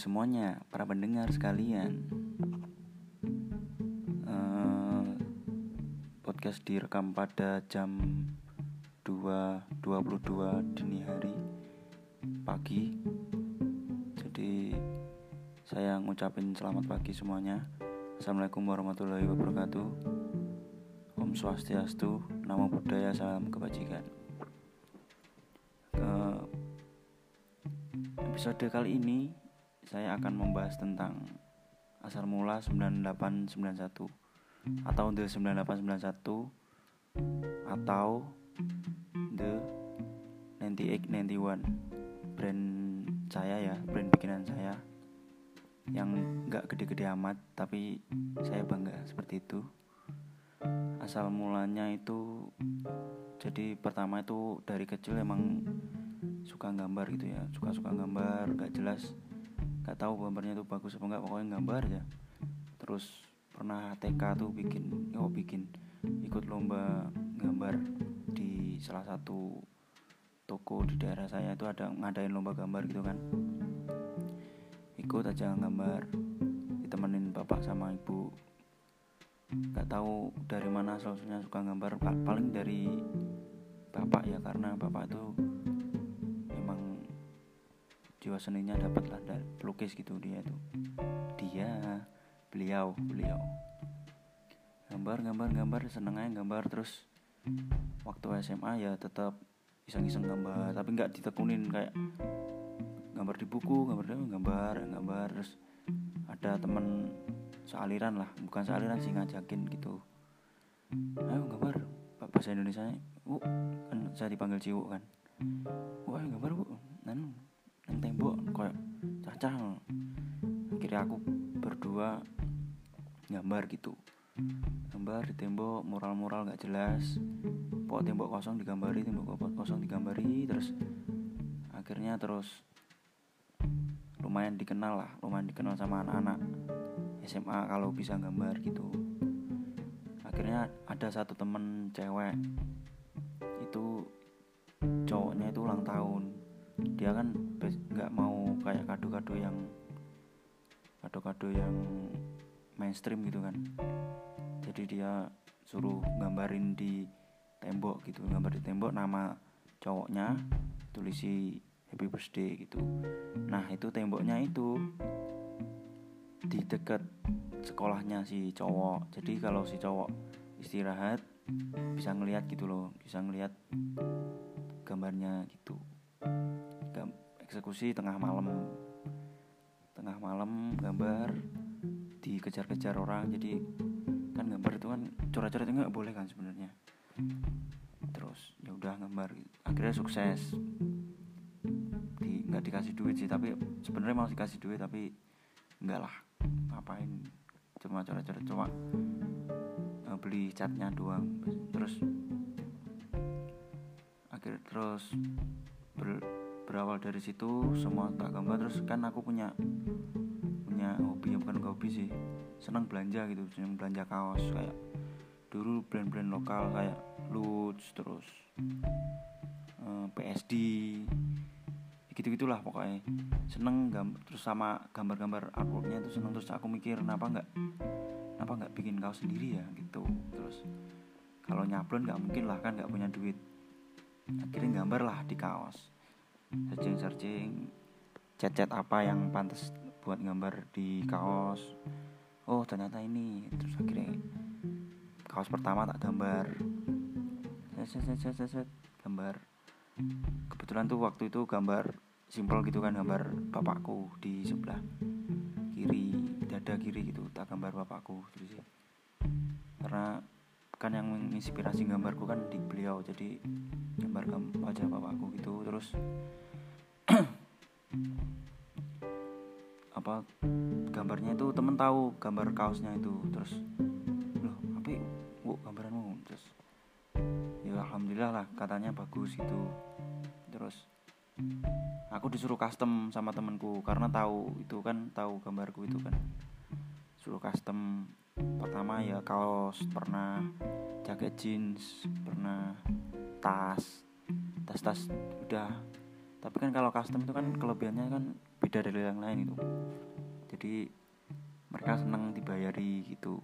semuanya, para pendengar sekalian. Uh, podcast direkam pada jam 2.22 dini hari pagi. Jadi saya ngucapin selamat pagi semuanya. Assalamualaikum warahmatullahi wabarakatuh. Om Swastiastu, Namo Buddhaya, salam kebajikan. Ke episode kali ini saya akan membahas tentang asal mula 9891 atau The 9891 atau The 9891 brand saya ya brand bikinan saya yang nggak gede-gede amat tapi saya bangga seperti itu. Asal mulanya itu jadi pertama itu dari kecil emang suka gambar gitu ya suka suka gambar gak jelas nggak tahu gambarnya itu bagus apa enggak pokoknya gambar ya terus pernah TK tuh bikin oh bikin ikut lomba gambar di salah satu toko di daerah saya itu ada ngadain lomba gambar gitu kan. Ikut aja gambar ditemenin bapak sama ibu. Nggak tahu dari mana solusinya suka gambar paling dari bapak ya karena bapak itu jiwa seninya dapat lah dari pelukis gitu dia tuh dia beliau beliau. Gambar gambar gambar seneng aja gambar. Terus waktu SMA ya tetap iseng-iseng gambar tapi nggak ditekunin kayak gambar di buku gambar gambar gambar. Terus ada temen sealiran lah bukan sealiran sih ngajakin gitu. Ayo gambar bahasa Indonesia bu kan saya dipanggil ciwu kan. Wah gambar bu cacah akhirnya aku berdua gambar gitu. Gambar di tembok mural-mural gak jelas. Pokok tembok kosong digambari tembok kosong digambari terus akhirnya terus lumayan dikenal lah lumayan dikenal sama anak-anak SMA kalau bisa gambar gitu. Akhirnya ada satu temen cewek itu cowoknya itu ulang tahun dia kan nggak mau kayak kado-kado yang kado-kado yang mainstream gitu kan. Jadi dia suruh gambarin di tembok gitu gambar di tembok nama cowoknya tulisi happy birthday gitu. Nah itu temboknya itu di dekat sekolahnya si cowok. Jadi kalau si cowok istirahat bisa ngelihat gitu loh bisa ngelihat gambarnya gitu eksekusi tengah malam. Tengah malam gambar dikejar-kejar orang. Jadi kan gambar itu kan coret-coret itu nggak boleh kan sebenarnya. Terus ya udah gambar. Akhirnya sukses. Di nggak dikasih duit sih tapi sebenarnya mau dikasih duit tapi enggak lah. Ngapain? Cuma coret-coret cuma uh, beli catnya doang. Terus akhir terus ber, berawal dari situ semua tak gambar. Terus kan aku punya punya hobi yang bukan hobi sih. Senang belanja gitu senang belanja kaos. Kayak dulu brand-brand lokal kayak Lutz terus eh, PSD gitu gitulah pokoknya. Seneng gambar terus sama gambar-gambar artworknya itu seneng. Terus aku mikir kenapa nggak kenapa nggak bikin kaos sendiri ya? Gitu. Terus kalau nyablon nggak mungkin lah kan nggak punya duit. Akhirnya gambar lah di kaos searching searching cat cat apa yang pantas buat gambar di kaos. Oh ternyata ini. Terus akhirnya kaos pertama tak gambar. Set set set gambar. Kebetulan tuh waktu itu gambar simpel gitu kan gambar bapakku di sebelah kiri dada kiri gitu tak gambar bapakku. Gitu sih karena kan yang menginspirasi gambarku kan di beliau. Jadi gambar wajah bapakku gitu. Terus apa gambarnya itu temen tahu gambar kaosnya itu. Terus loh apa bu gambaranmu. Terus ya alhamdulillah lah katanya bagus gitu. Terus aku disuruh custom sama temenku karena tahu itu kan tahu gambarku itu kan. Suruh custom pertama ya kaos pernah jaket jeans pernah tas. Tas-tas udah. Tapi kan kalau custom itu kan kelebihannya kan beda dari yang lain itu. Jadi mereka senang dibayari gitu.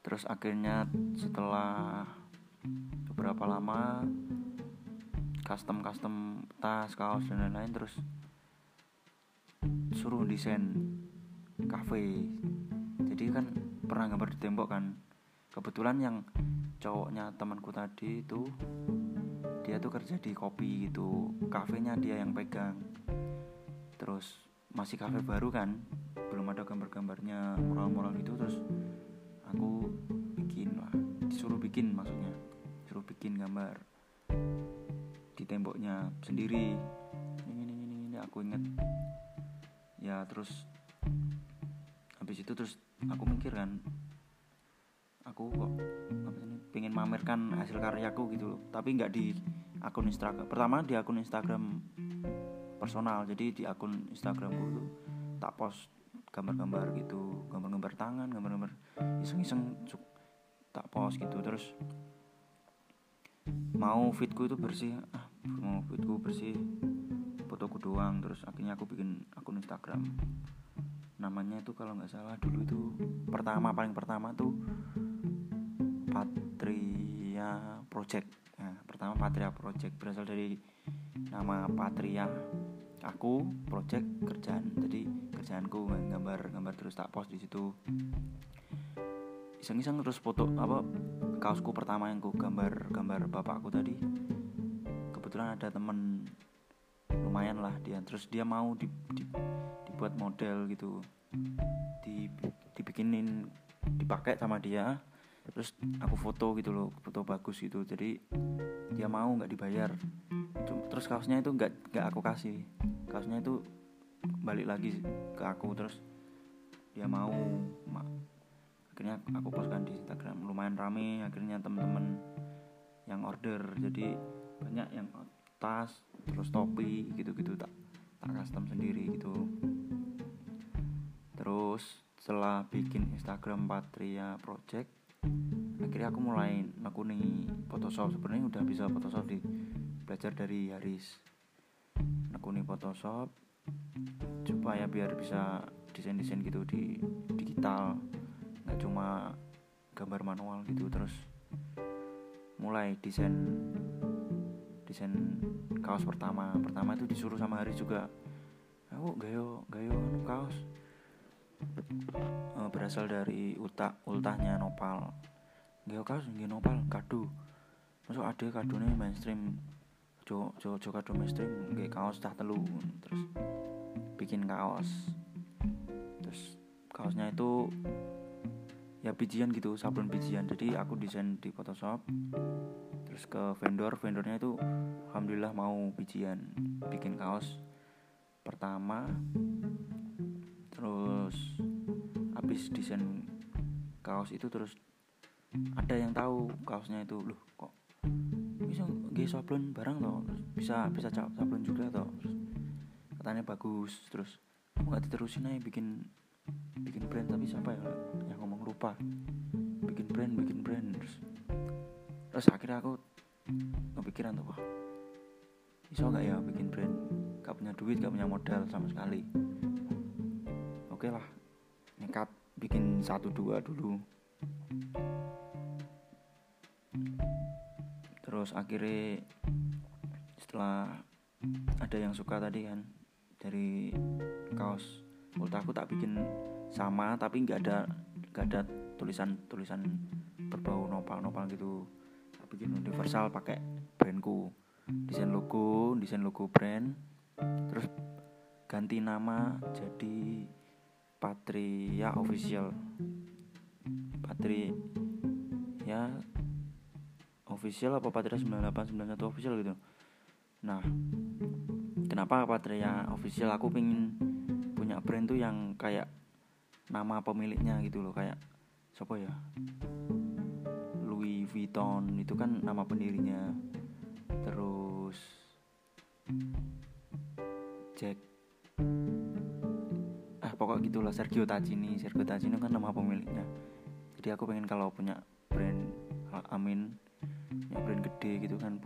Terus akhirnya setelah beberapa lama custom custom tas kaos dan lain-lain terus suruh desain cafe jadi kan pernah gambar di tembok kan. Kebetulan yang cowoknya temanku tadi itu dia tuh kerja di kopi gitu. Kafenya dia yang pegang. Terus masih kafe baru kan belum ada gambar-gambarnya mural-mural gitu. Terus aku bikin lah disuruh bikin maksudnya. Disuruh bikin gambar di temboknya sendiri. Ini ini ini, ini aku inget ya terus habis itu terus aku mikir kan aku kok pengen mamerkan hasil karyaku gitu loh. Tapi nggak di akun Instagram. Pertama di akun Instagram personal. Jadi di akun Instagramku tuh tak post gambar-gambar gitu. Gambar-gambar tangan gambar-gambar iseng-iseng tak post gitu. Terus mau fitku itu bersih. Ah mau fitku bersih fotoku doang. Terus akhirnya aku bikin akun Instagram namanya itu kalau nggak salah dulu itu pertama paling pertama tuh Patria Project. Nah, pertama Patria Project berasal dari nama Patria. Aku project kerjaan. Jadi kerjaanku gambar gambar terus tak post di situ. Iseng-iseng terus foto apa kaosku pertama yang ku gambar gambar bapakku tadi. Kebetulan ada temen lumayan lah dia. Terus dia mau di, di, dibuat model gitu. Di, dibikinin dipakai sama dia terus aku foto gitu loh foto bagus gitu. Jadi dia mau nggak dibayar. Terus kaosnya itu nggak nggak aku kasih. Kaosnya itu balik lagi ke aku terus dia mau ma akhirnya aku postkan di Instagram. Lumayan rame akhirnya temen-temen yang order. Jadi banyak yang tas terus topi gitu-gitu tak custom sendiri gitu. Terus setelah bikin Instagram Patria Project akhirnya aku mulai nekuni Photoshop. Sebenarnya udah bisa Photoshop di belajar dari Haris. Nekuni Photoshop supaya biar bisa desain-desain gitu di digital. Nggak cuma gambar manual gitu. Terus mulai desain desain kaos pertama. Pertama itu disuruh sama Haris juga. Aku gayo gayo anu kaos? Uh, berasal dari ultah ultahnya nopal. Gayo kaos nggih nopal kado. Masuk ada kadone mainstream jo jo jo kado mainstream nggih kaos cah telu. Terus bikin kaos. Terus kaosnya itu ya bijian gitu sablon bijian. Jadi aku desain di Photoshop terus ke vendor. Vendornya itu alhamdulillah mau bijian bikin kaos pertama terus habis desain kaos itu terus ada yang tahu kaosnya itu loh kok bisa gak sablon barang toh? Bisa bisa sablon juga toh? Terus katanya bagus. Terus kamu nggak diterusin aja bikin bikin brand tapi siapa ya yang lupa. Bikin brand bikin brand terus terus akhirnya aku kepikiran tuh wah bisa nggak ya bikin brand? Gak punya duit gak punya modal sama sekali. Oke lah nekat bikin satu dua dulu. Terus akhirnya setelah ada yang suka tadi kan dari kaos ulta aku tak bikin sama tapi nggak ada nggak ada tulisan tulisan berbau nopal nopal gitu. Bikin universal pakai brandku. Desain logo desain logo brand. Terus ganti nama jadi Patria Official. Patria ya official apa Patria 9891 official gitu. Nah kenapa Patria official? Aku pengen punya brand tuh yang kayak nama pemiliknya gitu loh kayak siapa ya? Louis Vuitton itu kan nama pendirinya. Terus Jack ah pokok gitulah Sergio Tacchini. Sergio Tacchini kan nama pemiliknya. Jadi aku pengen kalau punya brand Amin ya brand gede gitu kan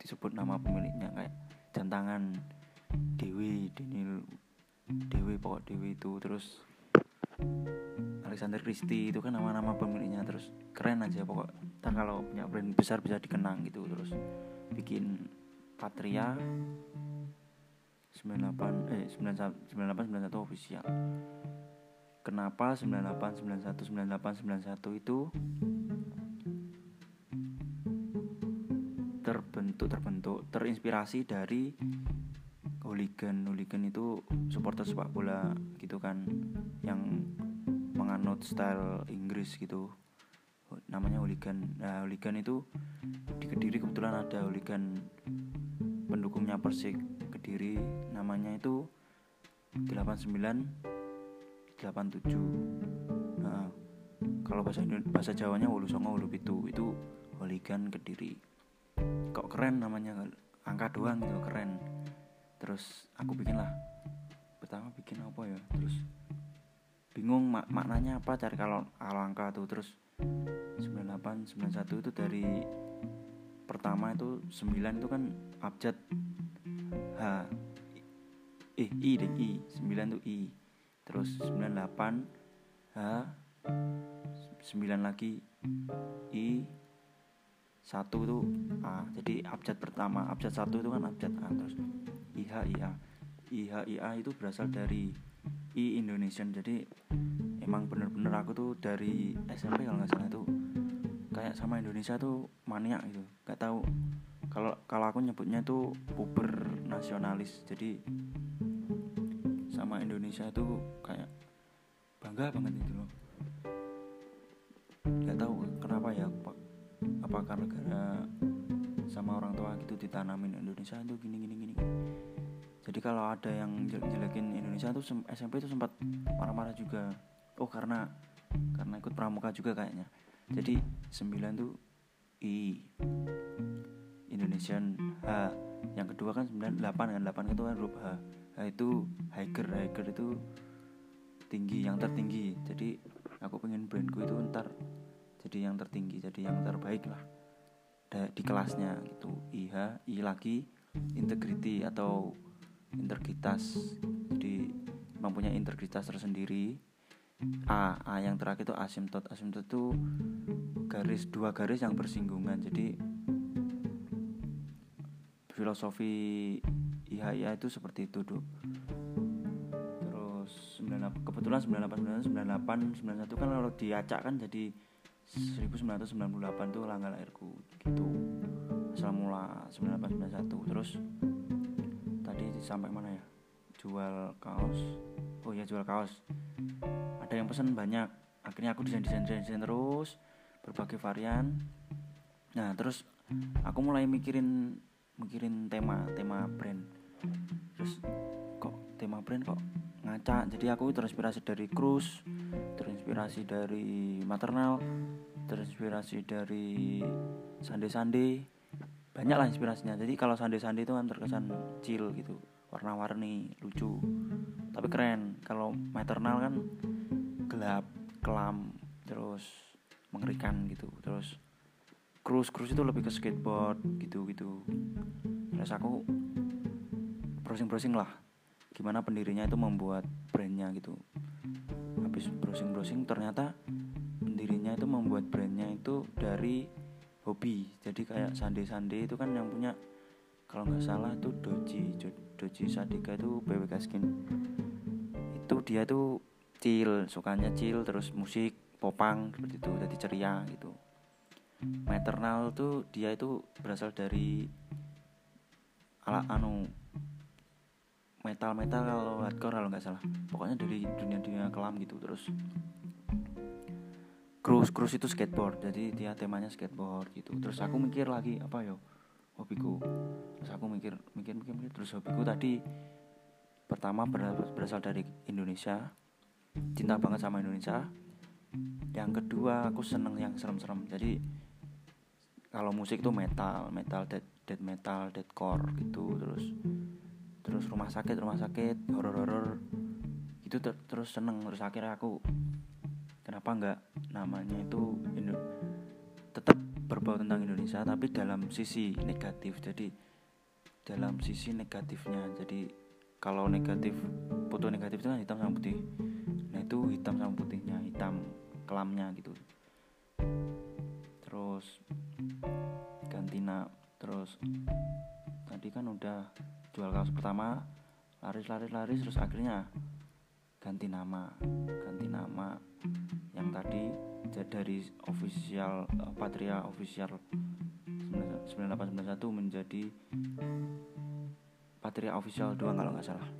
disebut nama pemiliknya kayak jam tangan Dewi Daniel Dewi pokok Dewi itu. Terus Alexander Christie itu kan nama-nama pemiliknya terus keren aja pokok. Tak kalau punya brand besar bisa dikenang gitu terus bikin Patria 98 eh 98 91 official. Kenapa 98 91 98 91 itu terbentuk terbentuk terinspirasi dari hooligan hooligan itu supporter sepak bola gitu kan yang menganut style Inggris gitu. Namanya hooligan. Nah hooligan itu di kediri kebetulan ada hooligan pendukungnya Persik kediri. Namanya itu 89 87 nah, kalau bahasa bahasa Jawanya Wulu Songo Wulu Pitu. Itu hooligan kediri. Kok keren namanya angka doang gitu keren terus aku bikin lah. Pertama bikin apa ya? Terus bingung mak maknanya apa cari kalau kalau angka tuh. Terus 98 91 itu dari pertama itu 9 itu kan abjad. H eh I deh I. 9 tuh I. Terus 98 H 9 lagi I satu itu A. Jadi abjad pertama abjad satu itu kan abjad A terus IHIA IHIA itu berasal dari I Indonesian. Jadi emang bener-bener aku tuh dari SMP kalau nggak salah tuh kayak sama Indonesia tuh maniak gitu. Nggak tahu kalau kalau aku nyebutnya tuh puber nasionalis. Jadi sama Indonesia tuh kayak bangga banget itu loh. Nggak tahu kenapa ya apakah negara sama orang tua gitu ditanamin Indonesia itu gini gini gini jadi kalau ada yang jelek-jelekin Indonesia tuh SMP itu sempat marah-marah juga. Oh karena karena ikut pramuka juga kayaknya. Jadi 9 tuh I Indonesian H. Yang kedua kan 9 8 kan? 8 itu kan huruf H. H itu hiker hiker itu tinggi yang tertinggi. Jadi aku pengen brandku itu ntar jadi yang tertinggi jadi yang terbaik lah. Di kelasnya gitu. IH I lagi integrity atau integritas. Jadi mempunyai integritas tersendiri. A A yang terakhir itu asimtot asimtot itu garis dua garis yang bersinggungan. Jadi filosofi IHIA itu seperti itu dok. Terus 98, kebetulan 98 98 98 91 kan kalau diacak kan jadi 1998 tuh langgal lahirku gitu. Asal mula 9891 terus tadi sampai mana ya? Jual kaos. Oh ya jual kaos. Ada yang pesan banyak. Akhirnya aku desain desain desain, desain terus berbagai varian. Nah terus aku mulai mikirin mikirin tema tema brand. Terus kok tema brand kok ngaca jadi aku terinspirasi dari cruise terinspirasi dari maternal terinspirasi dari sande-sande. Banyak lah inspirasinya. Jadi kalau sande-sande itu kan terkesan chill gitu warna-warni lucu tapi keren. Kalau maternal kan gelap kelam terus mengerikan gitu. Terus cruise itu lebih ke skateboard gitu gitu terus aku browsing browsing lah gimana pendirinya itu membuat brandnya gitu. Habis browsing browsing ternyata pendirinya itu membuat brandnya itu dari hobi. Jadi kayak Sande Sande itu kan yang punya kalau nggak salah itu Doji Doji Sadika itu BWK Skin. Itu dia tuh chill sukanya chill terus musik popang seperti itu jadi ceria gitu. Maternal tuh dia itu berasal dari ala anu metal metal kalau hardcore kalau nggak salah. Pokoknya dari dunia dunia kelam gitu terus cruise cruise itu skateboard. Jadi dia temanya skateboard gitu. Terus aku mikir lagi apa yo hobiku. Terus aku mikir mikir mikir, mikir. terus hobiku tadi pertama berasal dari Indonesia. Cinta banget sama Indonesia. Yang kedua aku seneng yang serem-serem. Jadi kalau musik tuh metal metal dead dead metal deadcore gitu terus terus rumah sakit rumah sakit horor horor itu ter terus seneng terus akhirnya aku kenapa nggak namanya itu Indo tetap berbau tentang Indonesia tapi dalam sisi negatif. Jadi dalam sisi negatifnya. Jadi kalau negatif foto negatif itu kan hitam sama putih. Nah itu hitam sama putihnya hitam kelamnya gitu. Terus ganti nak terus tadi kan udah jual kaos pertama laris laris laris terus akhirnya ganti nama ganti nama. Yang tadi dari official uh, Patria official 9891 menjadi Patria official 2 kalau nggak salah.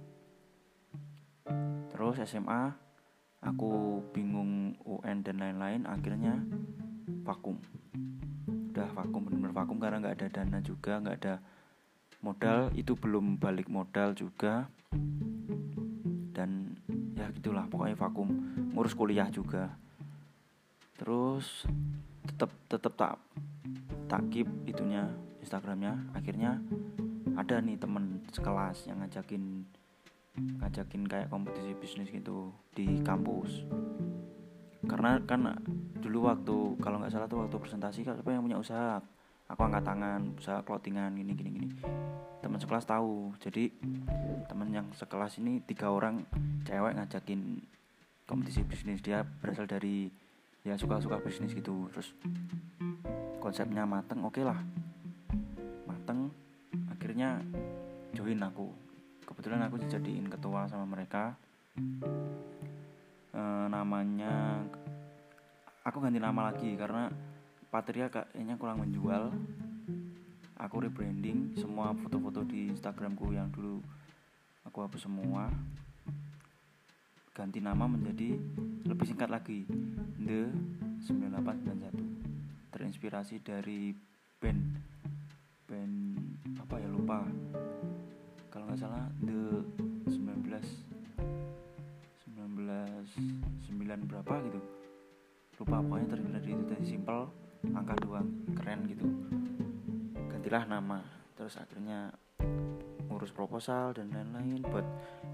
Terus SMA aku bingung UN dan lain-lain akhirnya vakum udah vakum benar-benar vakum karena nggak ada dana juga nggak ada modal. Itu belum balik modal juga. Dan ya gitulah pokoknya vakum ngurus kuliah juga. Terus tetap tetap tak tak keep itunya Instagramnya. Akhirnya ada nih temen sekelas yang ngajakin ngajakin kayak kompetisi bisnis gitu di kampus karena kan dulu waktu kalau nggak salah tuh waktu presentasi siapa yang punya usaha? Aku angkat tangan usaha clothingan gini gini gini. Teman sekelas tahu. Jadi teman yang sekelas ini tiga orang cewek ngajakin kompetisi bisnis. Dia berasal dari ya suka-suka bisnis gitu. Terus konsepnya mateng oke okay lah. Mateng akhirnya join aku. Kebetulan aku dijadiin ketua sama mereka e, namanya aku ganti nama lagi karena Patria kayaknya kurang menjual. Aku rebranding semua foto-foto di Instagramku yang dulu aku hapus semua. Ganti nama menjadi lebih singkat lagi The 9891 terinspirasi dari band band apa ya lupa. Kalau nggak salah the 9 berapa gitu. Lupa pokoknya terinspirasi itu tadi. Simple angka doang keren gitu. Gantilah nama terus akhirnya ngurus proposal dan lain-lain buat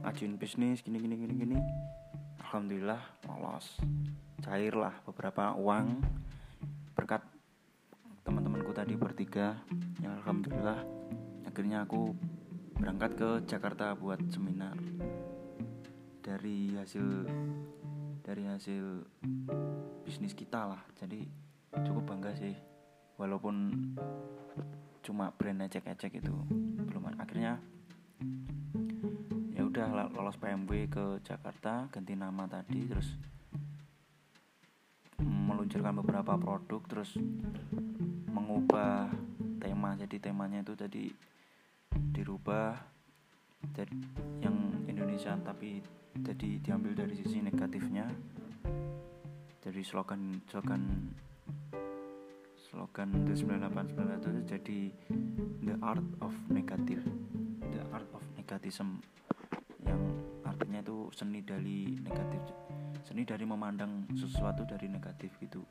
ngajuin bisnis gini gini gini gini. Alhamdulillah lolos. Cair lah beberapa uang berkat teman-temanku tadi bertiga. Yang alhamdulillah. Akhirnya aku berangkat ke Jakarta buat seminar. Dari hasil dari hasil bisnis kita lah. Jadi cukup bangga sih. Walaupun cuma brand ecek-ecek itu belum akhirnya ya udah lolos PMW ke Jakarta ganti nama tadi terus meluncurkan beberapa produk terus mengubah tema. Jadi temanya itu tadi dirubah jadi yang Indonesia tapi jadi diambil dari sisi negatifnya. Jadi slogan slogan slogan The 989 itu jadi the art of negative. The art of negativism. Yang artinya itu seni dari negatif. Seni dari memandang sesuatu dari negatif gitu.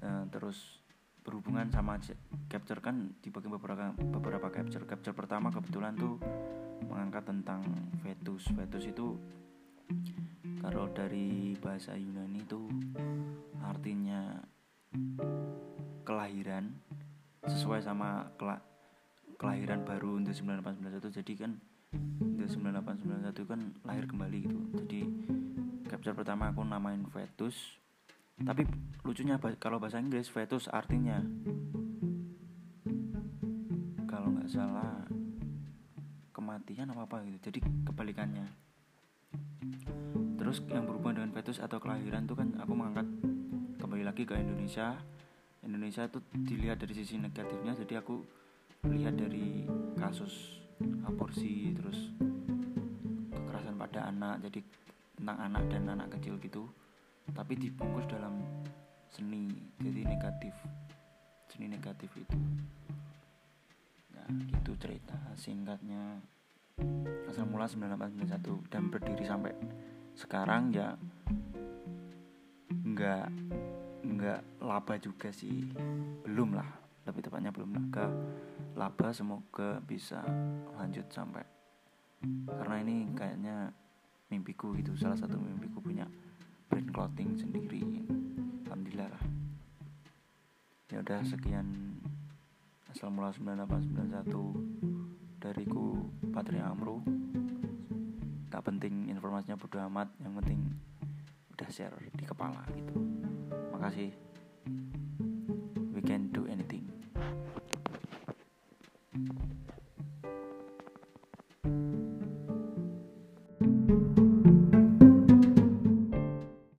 Nah, terus berhubungan sama capture kan dibagi beberapa beberapa capture. Capture pertama kebetulan tuh mengangkat tentang fetus. Fetus itu kalau dari bahasa Yunani itu artinya kelahiran sesuai sama kela kelahiran baru untuk 9891 jadi kan untuk 9891 kan lahir kembali gitu. Jadi capture pertama aku namain fetus tapi lucunya kalau bahasa Inggris fetus artinya. Kalau nggak salah kematian apa apa gitu. Jadi kebalikannya. Terus yang berhubungan dengan fetus atau kelahiran itu kan aku mengangkat kembali lagi ke Indonesia. Indonesia itu dilihat dari sisi negatifnya jadi aku lihat dari kasus aborsi terus kekerasan pada anak jadi tentang anak dan anak kecil gitu tapi dibungkus dalam seni jadi negatif seni negatif itu. Nah gitu cerita singkatnya. Asal mula 9891 dan berdiri sampai sekarang ya nggak nggak laba juga sih. Belum lah lebih tepatnya belum ke laba semoga bisa lanjut sampai. Karena ini kayaknya mimpiku gitu salah satu mimpiku punya brand clothing sendiri. Alhamdulillah lah. Ya udah sekian. Asal mula 9891 dariku Patria Amru. Tak penting informasinya bodo amat yang penting udah share di kepala gitu. Makasih. We can do anything.